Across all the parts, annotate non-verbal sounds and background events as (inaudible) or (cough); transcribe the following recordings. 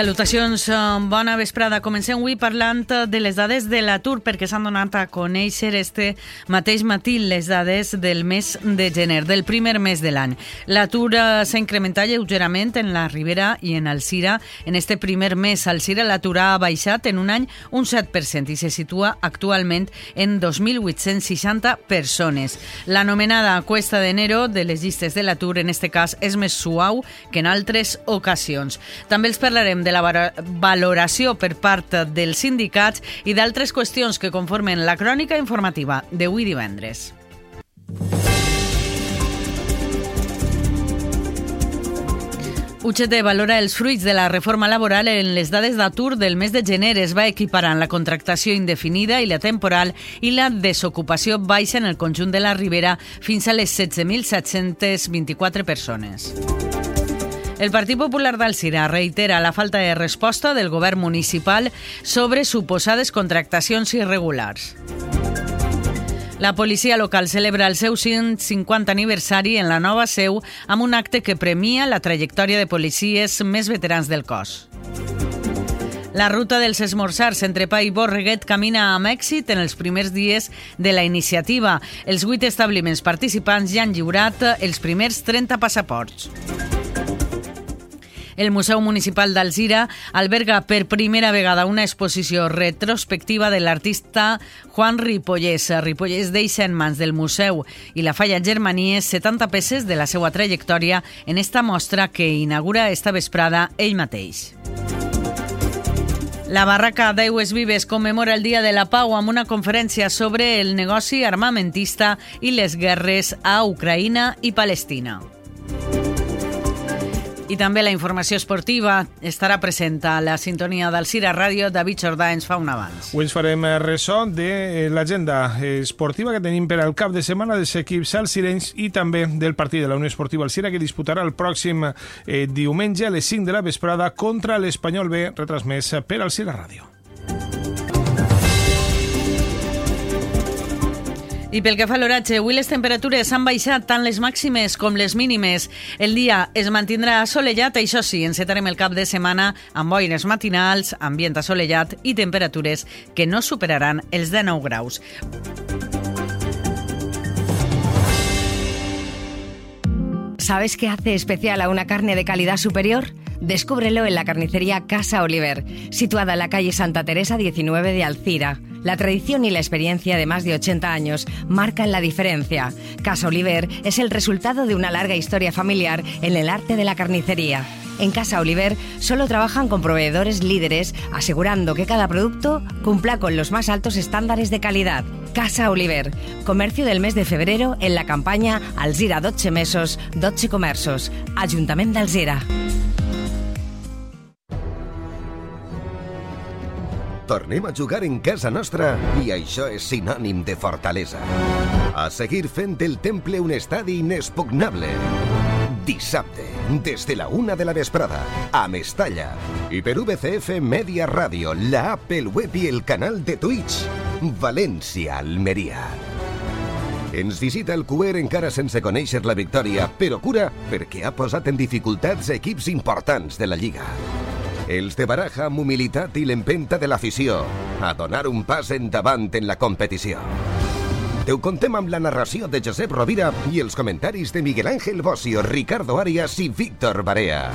Salutacions, eh, bona vesprada. Comencem avui parlant de les dades de l'atur perquè s'han donat a conèixer este mateix matí les dades del mes de gener, del primer mes de l'any. L'atur eh, s'ha incrementat lleugerament en la Ribera i en Alcira. En este primer mes, Alcira l'atur ha baixat en un any un 7% i se situa actualment en 2.860 persones. L'anomenada cuesta d'enero de les llistes de l'atur, en este cas, és més suau que en altres ocasions. També els parlarem de la valoració per part dels sindicats i d'altres qüestions que conformen la crònica informativa d'avui divendres. UGT valora els fruits de la reforma laboral en les dades d'atur del mes de gener. Es va equiparant la contractació indefinida i la temporal i la desocupació baixa en el conjunt de la Ribera fins a les 16.724 persones. El Partit Popular d'Alcira reitera la falta de resposta del govern municipal sobre suposades contractacions irregulars. La policia local celebra el seu 150 aniversari en la nova seu amb un acte que premia la trajectòria de policies més veterans del cos. La ruta dels esmorzars entre Pa i Borreguet camina amb èxit en els primers dies de la iniciativa. Els vuit establiments participants ja han lliurat els primers 30 passaports. El Museu Municipal d'Alzira alberga per primera vegada una exposició retrospectiva de l'artista Juan Ripollès. Ripollès deixa en mans del museu i la Falla Germanies 70 peces de la seva trajectòria en esta mostra que inaugura esta vesprada ell mateix. La barraca d'Aigües Vives commemora el Dia de la Pau amb una conferència sobre el negoci armamentista i les guerres a Ucraïna i Palestina. I també la informació esportiva estarà present a la sintonia del Cira Ràdio. David Jordà ens fa un abans. Avui ens farem eh, ressò de eh, l'agenda esportiva que tenim per al cap de setmana dels equips alcirenys i també del partit de la Unió Esportiva Alcira que disputarà el pròxim eh, diumenge a les 5 de la vesprada contra l'Espanyol B, retransmès per al Cira Ràdio. I pel que fa a l'oratge, avui les temperatures han baixat tant les màximes com les mínimes. El dia es mantindrà assolellat, això sí, encetarem el cap de setmana amb boires matinals, ambient assolellat i temperatures que no superaran els 19 graus. ¿Sabes qué hace especial a una carne de calidad superior? Descúbrelo en la carnicería Casa Oliver, situada en la calle Santa Teresa 19 de Alcira. La tradición y la experiencia de más de 80 años marcan la diferencia. Casa Oliver es el resultado de una larga historia familiar en el arte de la carnicería. En Casa Oliver solo trabajan con proveedores líderes, asegurando que cada producto cumpla con los más altos estándares de calidad. Casa Oliver, comercio del mes de febrero en la campaña Alzira 12 mesos, 12 comerços. Ayuntamiento de Alzira. Tornem a jugar en casa nostra i això és sinònim de fortalesa. A seguir fent del temple un estadi inexpugnable. Dissabte, des de la una de la vesprada, a Mestalla. I per VCF Media Ràdio, la Apple Web i el canal de Twitch, València, Almeria. Ens visita el Cuer encara sense conèixer la victòria, però cura perquè ha posat en dificultats equips importants de la Lliga. Els de Baraja amb humilitat i l'empenta de l'afició a donar un pas endavant en la competició. Te ho contem amb la narració de Josep Rovira i els comentaris de Miguel Ángel Bocio, Ricardo Arias i Víctor Barea.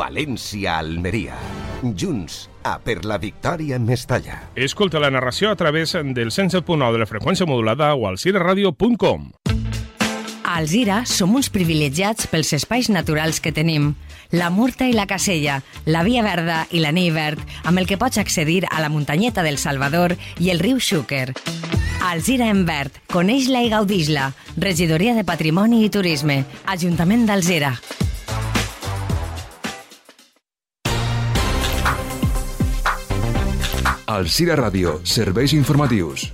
València-Almeria. Junts a per la victòria en Mestalla. Escolta la narració a través del 107.9 de la freqüència modulada o al cireradio.com. A Alzira som uns privilegiats pels espais naturals que tenim. La Murta i la Casella, la Via Verda i la Verd, amb el que pots accedir a la muntanyeta del Salvador i el riu Xúquer. Alzira en verd, coneix-la i gaudix-la. Regidoria de Patrimoni i Turisme, Ajuntament d'Alzira. Alzira Ràdio, serveis informatius.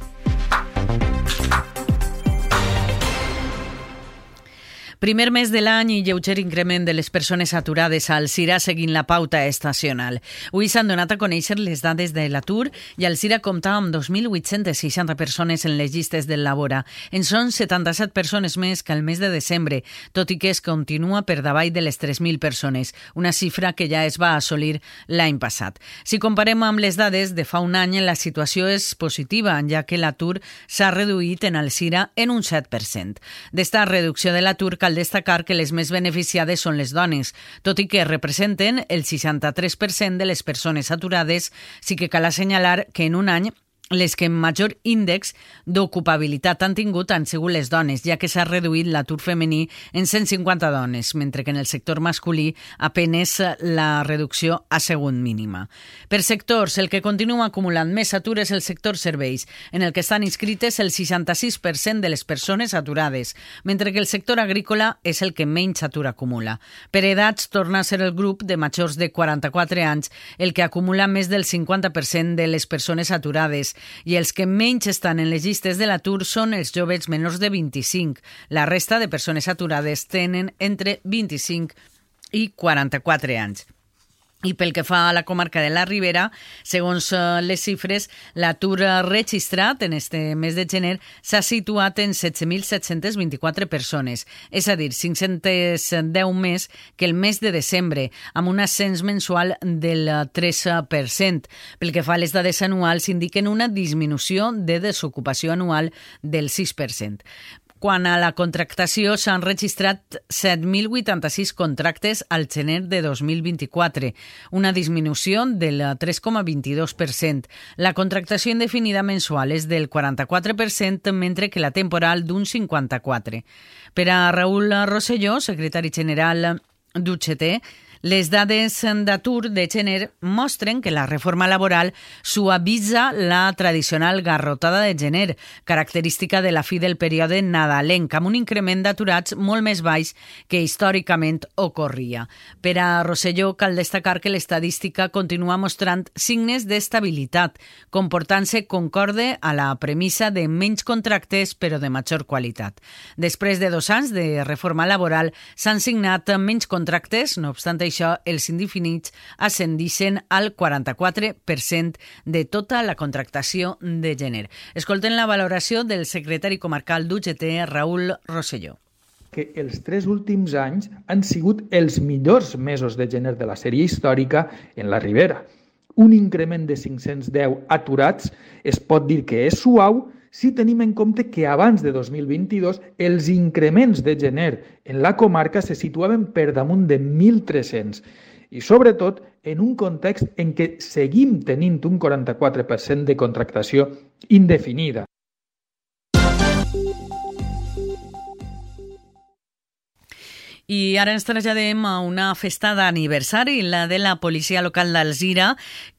Primer mes de l'any i lleuger increment de les persones aturades al CIRA seguint la pauta estacional. Avui s'han donat a conèixer les dades de l'atur i el CIRA compta amb 2.860 persones en les llistes del Labora. En són 77 persones més que el mes de desembre, tot i que es continua per davall de les 3.000 persones, una xifra que ja es va assolir l'any passat. Si comparem amb les dades de fa un any, la situació és positiva, ja que l'atur s'ha reduït en el CIRA en un 7%. D'esta reducció de l'atur cal cal destacar que les més beneficiades són les dones, tot i que representen el 63% de les persones aturades, sí que cal assenyalar que en un any les que major índex d'ocupabilitat han tingut han sigut les dones, ja que s'ha reduït l'atur femení en 150 dones, mentre que en el sector masculí apenes la reducció ha sigut mínima. Per sectors, el que continua acumulant més atur és el sector serveis, en el que estan inscrites el 66% de les persones aturades, mentre que el sector agrícola és el que menys atur acumula. Per edats, torna a ser el grup de majors de 44 anys el que acumula més del 50% de les persones aturades, i els que menys estan en les llistes de l'atur són els joves menors de 25. La resta de persones aturades tenen entre 25 i 44 anys. I pel que fa a la comarca de la Ribera, segons eh, les xifres, l'atur registrat en este mes de gener s'ha situat en 7.724 persones, és a dir, 510 més que el mes de desembre, amb un ascens mensual del 13%. Pel que fa a les dades anuals, indiquen una disminució de desocupació anual del 6%. Quan a la contractació s'han registrat 7.086 contractes al gener de 2024, una disminució del 3,22%. La contractació indefinida mensual és del 44%, mentre que la temporal d'un 54%. Per a Raül Rosselló, secretari general d'UGT, les dades d'atur de gener mostren que la reforma laboral suavitza la tradicional garrotada de gener, característica de la fi del període nadalenc, amb un increment d'aturats molt més baix que històricament ocorria. Per a Rosselló cal destacar que l'estadística continua mostrant signes d'estabilitat, comportant-se concorde a la premissa de menys contractes però de major qualitat. Després de dos anys de reforma laboral s'han signat menys contractes, no obstant això això, els indefinits ascendixen al 44% de tota la contractació de gener. Escolten la valoració del secretari comarcal d'UGT, Raül Rosselló que els tres últims anys han sigut els millors mesos de gener de la sèrie històrica en la Ribera. Un increment de 510 aturats es pot dir que és suau si tenim en compte que abans de 2022 els increments de gener en la comarca se situaven per damunt de 1.300 i sobretot en un context en què seguim tenint un 44% de contractació indefinida. I ara ens traslladem a una festa d'aniversari, la de la policia local d'Alzira,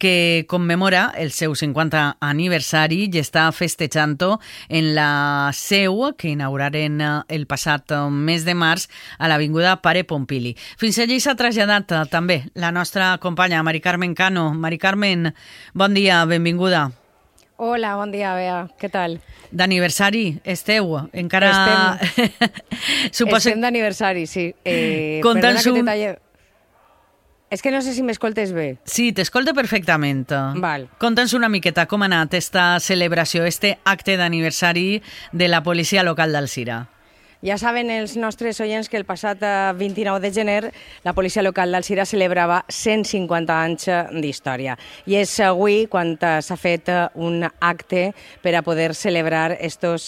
que commemora el seu 50 aniversari i està festejant en la seu que inauguraren el passat mes de març a l'Avinguda Pare Pompili. Fins allí s'ha traslladat també la nostra companya Mari Carmen Cano. Mari Carmen, bon dia, benvinguda. Hola, bon dia, Bea. Què tal? D'aniversari, esteu? Encara... Estem, (laughs) Suposo... estem d'aniversari, sí. Eh, Conta'ns un... Talle... És que no sé si m'escoltes bé. Sí, t'escolto perfectament. Val. Conta'ns una miqueta com ha anat esta celebració, este acte d'aniversari de la policia local d'Alcira. Ja saben els nostres oients que el passat 29 eh, de gener la policia local d'Alcira celebrava 150 anys eh, d'història. I és avui quan eh, s'ha fet un acte per a poder celebrar estos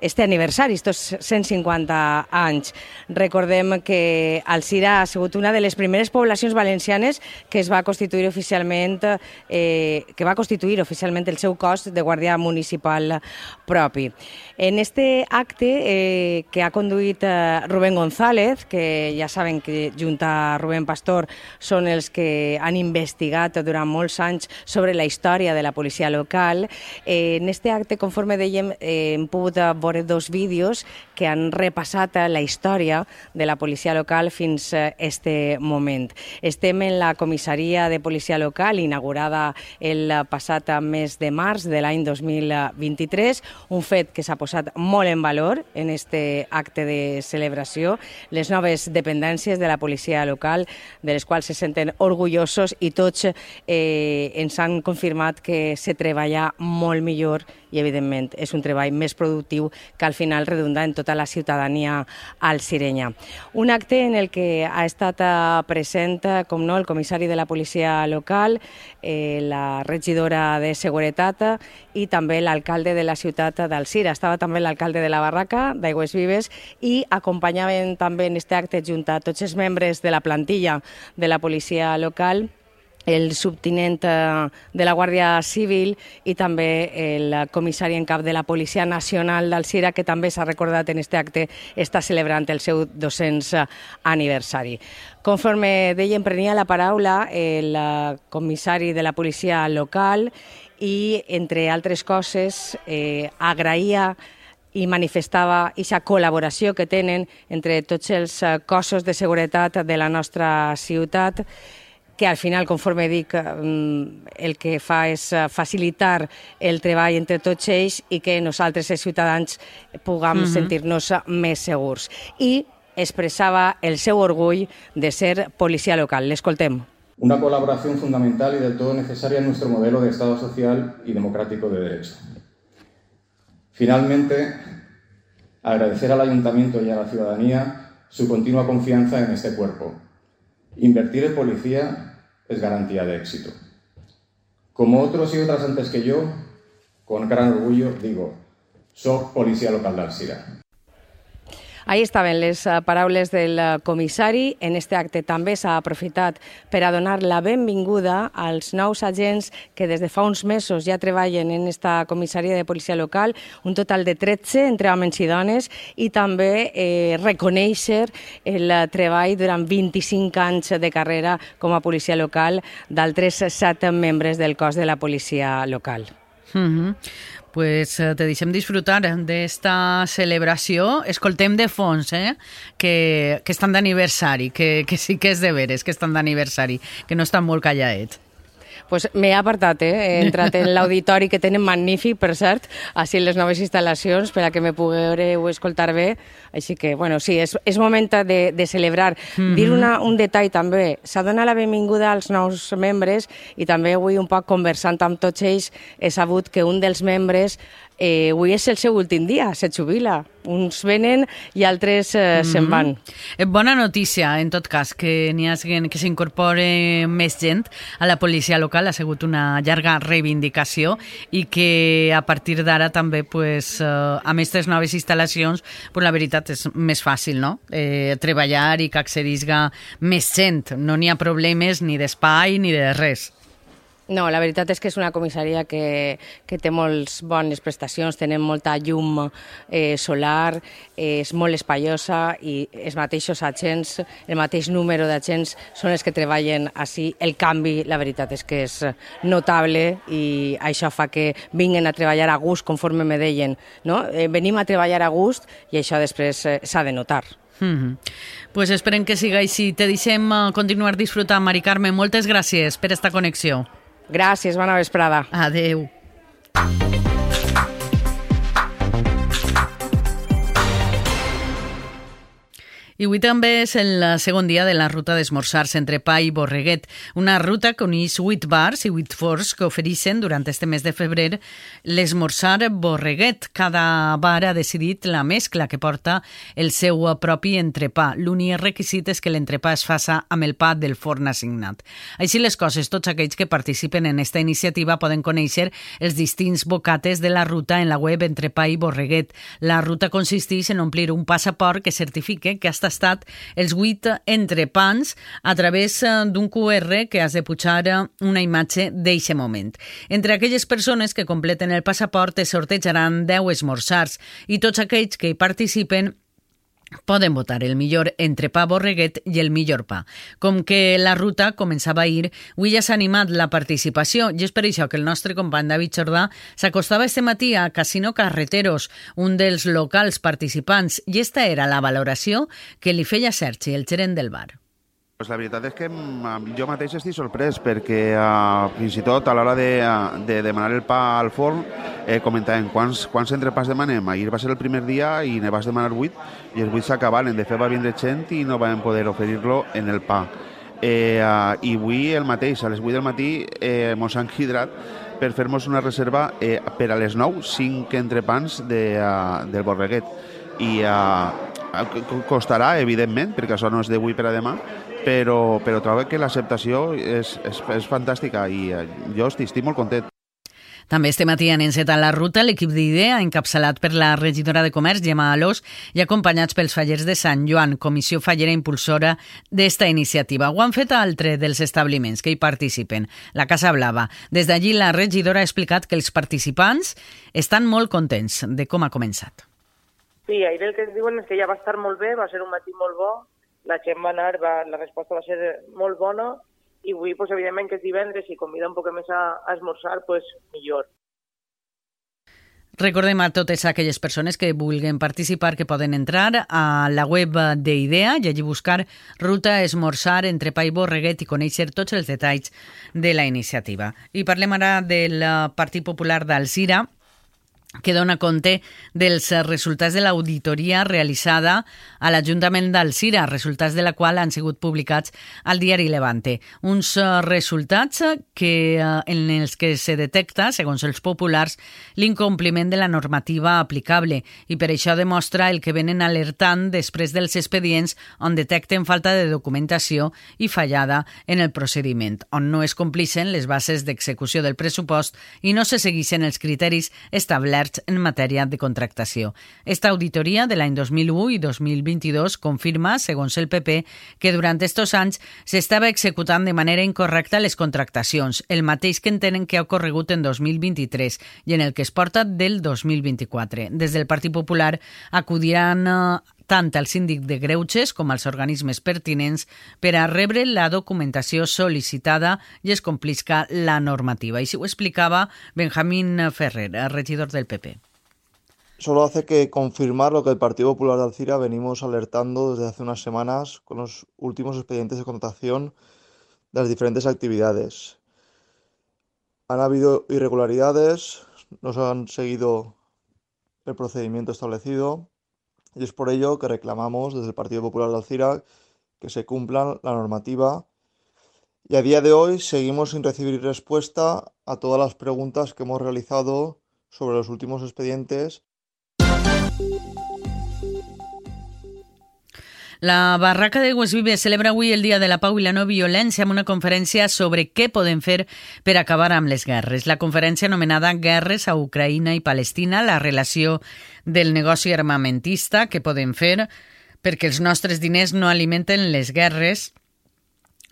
este aniversari, estos 150 anys. Recordem que Alcira ha sigut una de les primeres poblacions valencianes que es va constituir oficialment eh, que va constituir oficialment el seu cos de guàrdia municipal propi. En este acte eh, que ha conduït eh, Rubén González, que ja saben que junt a Rubén Pastor són els que han investigat durant molts anys sobre la història de la policia local, eh, en este acte, conforme dèiem, eh, hem pogut veure dos vídeos que han repassat la història de la policia local fins a este moment. Estem en la comissaria de policia local inaugurada el passat mes de març de l'any 2023, un fet que s'ha posat molt en valor en este acte de celebració, les noves dependències de la policia local, de les quals se senten orgullosos i tots eh, ens han confirmat que se treballa molt millor i, evidentment, és un treball més productiu que al final redunda en tota la ciutadania al Sirenya. Un acte en el que ha estat eh, present, eh, com no, el comissari de la policia local, eh, la regidora de Seguretat i també l'alcalde de la ciutat d'Alcira. Estava també l'alcalde de la Barraca, d'Aigües Vives, i acompanyaven també en aquest acte junt a tots els membres de la plantilla de la policia local el subtinent eh, de la Guàrdia Civil i també el comissari en cap de la Policia Nacional d'Alcira, que també s'ha recordat en aquest acte, està celebrant el seu 200 aniversari. Conforme deien, prenia la paraula el comissari de la policia local i, entre altres coses, eh, agraïa i manifestava aquesta col·laboració que tenen entre tots els eh, cossos de seguretat de la nostra ciutat que al final, conforme dic, mm, el que fa és eh, facilitar el treball entre tots ells i que nosaltres, els ciutadans, puguem uh mhm. -huh. sentir-nos més segurs. I expressava el seu orgull de ser policia local. L'escoltem. Una colaboración fundamental y del todo necesaria en nuestro modelo de Estado social y democrático de derecho. Finalmente, agradecer al Ayuntamiento y a la ciudadanía su continua confianza en este cuerpo, Invertir en policía es garantía de éxito. Como otros y otras antes que yo, con gran orgullo digo, soy policía local de Alcira. Ahí estaven les eh, paraules del eh, comissari. En este acte també s'ha aprofitat per a donar la benvinguda als nous agents que des de fa uns mesos ja treballen en esta comissaria de policia local, un total de 13 entre homes i dones, i també eh, reconèixer el treball durant 25 anys de carrera com a policia local d'altres set membres del cos de la policia local. Mm -hmm pues eh, te deixem disfrutar d'esta celebració. Escoltem de fons, eh? que, que estan d'aniversari, que, que sí que és de veres que estan d'aniversari, que no estan molt callaets pues m'he apartat, eh? he entrat en l'auditori que tenen magnífic, per cert, així les noves instal·lacions per a que me pugueu escoltar bé, així que, bueno, sí, és, és moment de, de celebrar. Mm -hmm. Dir una, un detall també, s'ha donat la benvinguda als nous membres i també avui un poc conversant amb tots ells he sabut que un dels membres eh, avui és el seu últim dia, se jubila. Uns venen i altres eh, mm -hmm. se'n van. Eh, bona notícia, en tot cas, que n'hi ha que s'incorpore més gent a la policia local. Ha sigut una llarga reivindicació i que a partir d'ara també, pues, eh, amb aquestes noves instal·lacions, pues, la veritat és més fàcil, no? Eh, treballar i que accedisga més gent. No n'hi ha problemes ni d'espai ni de res. No, la veritat és que és una comissaria que, que té moltes bones prestacions, tenem molta llum eh, solar, eh, és molt espaiosa i els mateixos agents, el mateix número d'agents són els que treballen així. El canvi, la veritat és que és notable i això fa que vinguin a treballar a gust, conforme me deien. No? Eh, venim a treballar a gust i això després eh, s'ha de notar. Mm -hmm. Pues esperem que siga així. Te deixem eh, continuar disfrutant, Mari Carme. Moltes gràcies per esta connexió. Gràcies, bona vesprada. Adeu. I avui també és el segon dia de la ruta d'esmorzars entre Pa i Borreguet, una ruta que uneix 8 bars i 8 forts que ofereixen durant este mes de febrer l'esmorzar Borreguet. Cada bar ha decidit la mescla que porta el seu propi entrepà. L'únic requisit és que l'entrepà es faça amb el pa del forn assignat. Així les coses, tots aquells que participen en esta iniciativa poden conèixer els distints bocates de la ruta en la web Entrepà i Borreguet. La ruta consisteix en omplir un passaport que certifique que has tastat els 8 entrepans a través eh, d'un QR que has de pujar eh, una imatge d'eixe moment. Entre aquelles persones que completen el passaport es sortejaran 10 esmorzars i tots aquells que hi participen poden votar el millor entre pa borreguet i el millor pa. Com que la ruta començava a ir, avui ja s'ha animat la participació i és per això que el nostre company David Jordà s'acostava este matí a Casino Carreteros, un dels locals participants, i esta era la valoració que li feia Sergi, el gerent del bar. Pues la veritat és que mm, jo mateix estic sorprès perquè uh, fins i tot a l'hora de, de demanar el pa al forn eh, comentàvem quants, quants entrepans demanem. Ahir va ser el primer dia i ne vas demanar 8 i els 8 s'acabaven. De fet va vindre gent i no vam poder oferir-lo en el pa. Eh, uh, I avui el mateix, a les 8 del matí eh, mos han hidrat per fer-nos una reserva eh, per a les 9, 5 entrepans de, uh, del Borreguet. I uh, costarà, evidentment, perquè això no és d'avui per a demà, però, però trobo que l'acceptació és, és, és fantàstica i eh, jo estic, estic molt content. També este matí han encetat la ruta l'equip d'IDEA, encapçalat per la regidora de Comerç, Gemma Alós, i acompanyats pels fallers de Sant Joan, comissió fallera impulsora d'esta iniciativa. Ho han fet altre dels establiments que hi participen, la Casa Blava. Des d'allí, la regidora ha explicat que els participants estan molt contents de com ha començat. Sí, ahir el que es diuen és que ja va estar molt bé, va ser un matí molt bo, la gent va anar, va, la resposta va ser molt bona i avui, pues, evidentment, que és divendres i convida un poc més a, a esmorzar, pues, millor. Recordem a totes aquelles persones que vulguin participar que poden entrar a la web d'IDEA i allí buscar ruta esmorzar entre pa i borreguet i conèixer tots els detalls de la iniciativa. I parlem ara del Partit Popular d'Alzira, que dona compte dels resultats de l'auditoria realitzada a l'Ajuntament d'Alcira, resultats de la qual han sigut publicats al diari Levante. Uns eh, resultats que, eh, en els que se detecta, segons els populars, l'incompliment de la normativa aplicable i per això demostra el que venen alertant després dels expedients on detecten falta de documentació i fallada en el procediment, on no es complixen les bases d'execució del pressupost i no se segueixen els criteris establerts establerts en matèria de contractació. Esta auditoria de l'any 2001 i 2022 confirma, segons el PP, que durant estos anys s'estava executant de manera incorrecta les contractacions, el mateix que entenen que ha ocorregut en 2023 i en el que es porta del 2024. Des del Partit Popular acudiran eh, tant al síndic de Greuges com als organismes pertinents per a rebre la documentació sol·licitada i es complisca la normativa. Si ho explicava Benjamín Ferrer, regidor del PP. Solo hace que confirmar lo que el Partido Popular de Alcira venimos alertando desde hace unas semanas con los últimos expedientes de contratación de las diferentes actividades. Han habido irregularidades, no se han seguido el procedimiento establecido, y es por ello que reclamamos desde el Partido Popular de Alcira que se cumpla la normativa. Y a día de hoy seguimos sin recibir respuesta a todas las preguntas que hemos realizado sobre los últimos expedientes La Barraca de Vives celebra avui el Dia de la Pau i la No Violència amb una conferència sobre què podem fer per acabar amb les guerres. La conferència anomenada Guerres a Ucraïna i Palestina, la relació del negoci armamentista que podem fer perquè els nostres diners no alimenten les guerres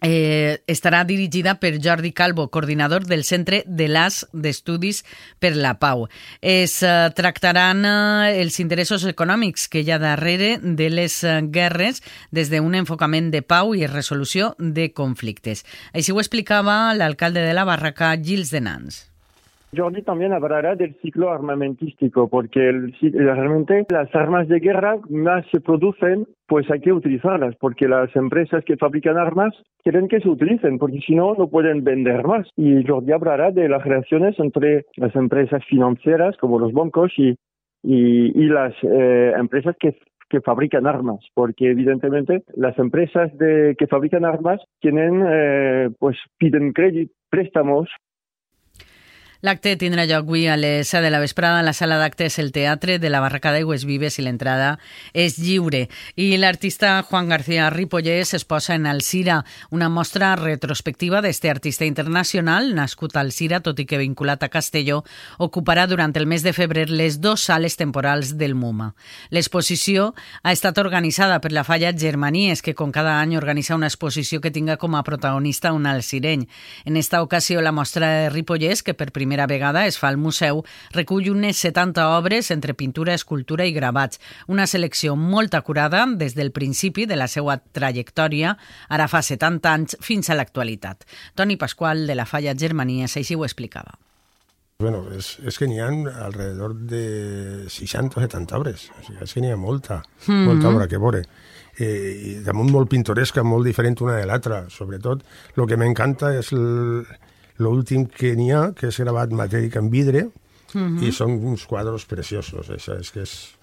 eh, estarà dirigida per Jordi Calvo, coordinador del Centre de l'AS d'Estudis per la Pau. Es eh, tractaran eh, els interessos econòmics que hi ha darrere de les eh, guerres des d'un enfocament de pau i resolució de conflictes. Així ho explicava l'alcalde de la Barraca, Gils de Nans. Jordi también hablará del ciclo armamentístico, porque el, realmente las armas de guerra más se producen, pues hay que utilizarlas, porque las empresas que fabrican armas quieren que se utilicen, porque si no, no pueden vender más. Y Jordi hablará de las relaciones entre las empresas financieras, como los bancos, y, y, las eh, empresas que fabrican armas, porque evidentemente las empresas que fabrican armas tienen, eh, pues piden crédito, préstamos L'acte tindrà lloc avui a les 7 de la vesprada a la sala d'actes El Teatre de la Barraca d'Aigües Vives i l'entrada és lliure. I l'artista Juan García Ripollès es posa en Alcira, una mostra retrospectiva d'este artista internacional, nascut a Alcira, tot i que vinculat a Castelló, ocuparà durant el mes de febrer les dues sales temporals del MUMA. L'exposició ha estat organitzada per la Falla Germanies, que com cada any organitza una exposició que tinga com a protagonista un alcireny. En esta ocasió, la mostra de Ripollès, que per primer primera vegada es fa al museu, recull unes 70 obres entre pintura, escultura i gravats. Una selecció molt acurada des del principi de la seva trajectòria, ara fa 70 anys, fins a l'actualitat. Toni Pasqual, de la Falla Germanies, així ho explicava. Bueno, és, és que n'hi ha alrededor de 60 o 70 obres. O sigui, és que n'hi ha molta, mm -hmm. molta obra que veure. Eh, damunt molt pintoresca, molt diferent una de l'altra. Sobretot, el que m'encanta és l'últim que n'hi ha, que és gravat matèric en vidre, mm -hmm. i són uns quadres preciosos. Això és que és,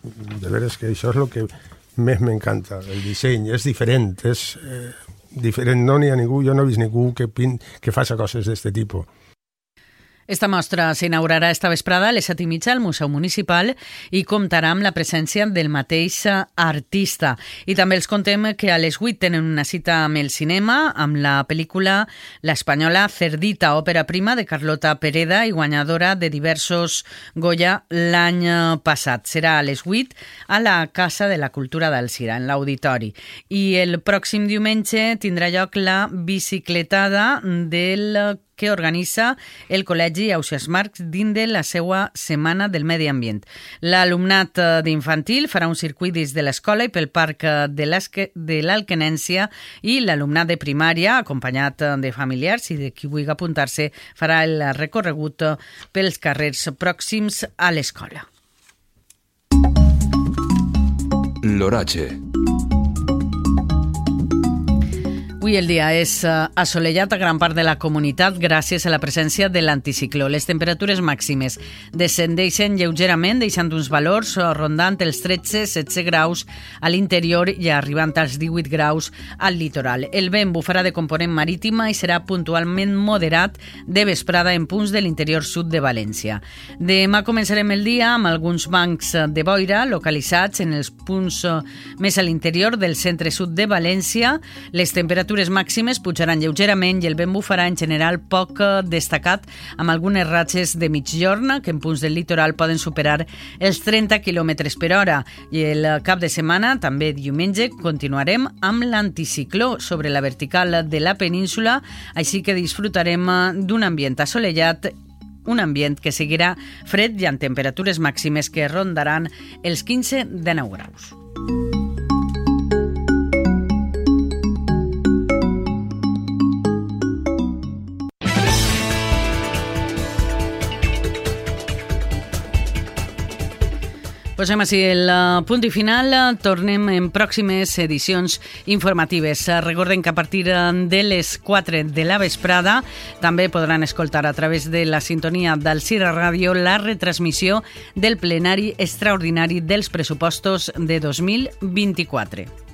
de veres que això és el que més m'encanta. El disseny és diferent, és eh, diferent. No n'hi ha ningú, jo no he vist ningú que, pin, que faci coses d'aquest tipus. Esta mostra s'inaugurarà esta vesprada a les set i mitja al Museu Municipal i comptarà amb la presència del mateix artista. I també els contem que a les 8 tenen una cita amb el cinema, amb la pel·lícula l'espanyola Cerdita, òpera prima de Carlota Pereda i guanyadora de diversos Goya l'any passat. Serà a les 8 a la Casa de la Cultura d'Alcira, en l'auditori. I el pròxim diumenge tindrà lloc la bicicletada del que organitza el Col·legi Ausias Marcs dins de la seva Setmana del Medi Ambient. L'alumnat eh, d'infantil farà un circuit dins de l'escola i pel Parc eh, de l'Alquenència i l'alumnat de primària, acompanyat eh, de familiars i de qui vulgui apuntar-se, farà el recorregut pels carrers pròxims a l'escola. L'oratge. Avui el dia és eh, assolellat a gran part de la comunitat gràcies a la presència de l'anticicló. Les temperatures màximes descendeixen lleugerament, deixant uns valors eh, rondant els 13-17 graus a l'interior i arribant als 18 graus al litoral. El vent bufarà de component marítima i serà puntualment moderat de vesprada en punts de l'interior sud de València. Demà començarem el dia amb alguns bancs de boira localitzats en els punts eh, més a l'interior del centre-sud de València. Les temperatures temperatures màximes pujaran lleugerament i el vent bufarà en general poc eh, destacat amb algunes ratxes de mitjorna que en punts del litoral poden superar els 30 km per hora. I el cap de setmana, també diumenge, continuarem amb l'anticicló sobre la vertical de la península, així que disfrutarem eh, d'un ambient assolellat un ambient que seguirà fred i amb temperatures màximes que rondaran els 15-19 graus. Posem així el eh, punt i final. Tornem en pròximes edicions informatives. Eh, recorden que a partir eh, de les 4 de la vesprada també podran escoltar a través de la sintonia del Cira Ràdio la retransmissió del plenari extraordinari dels pressupostos de 2024.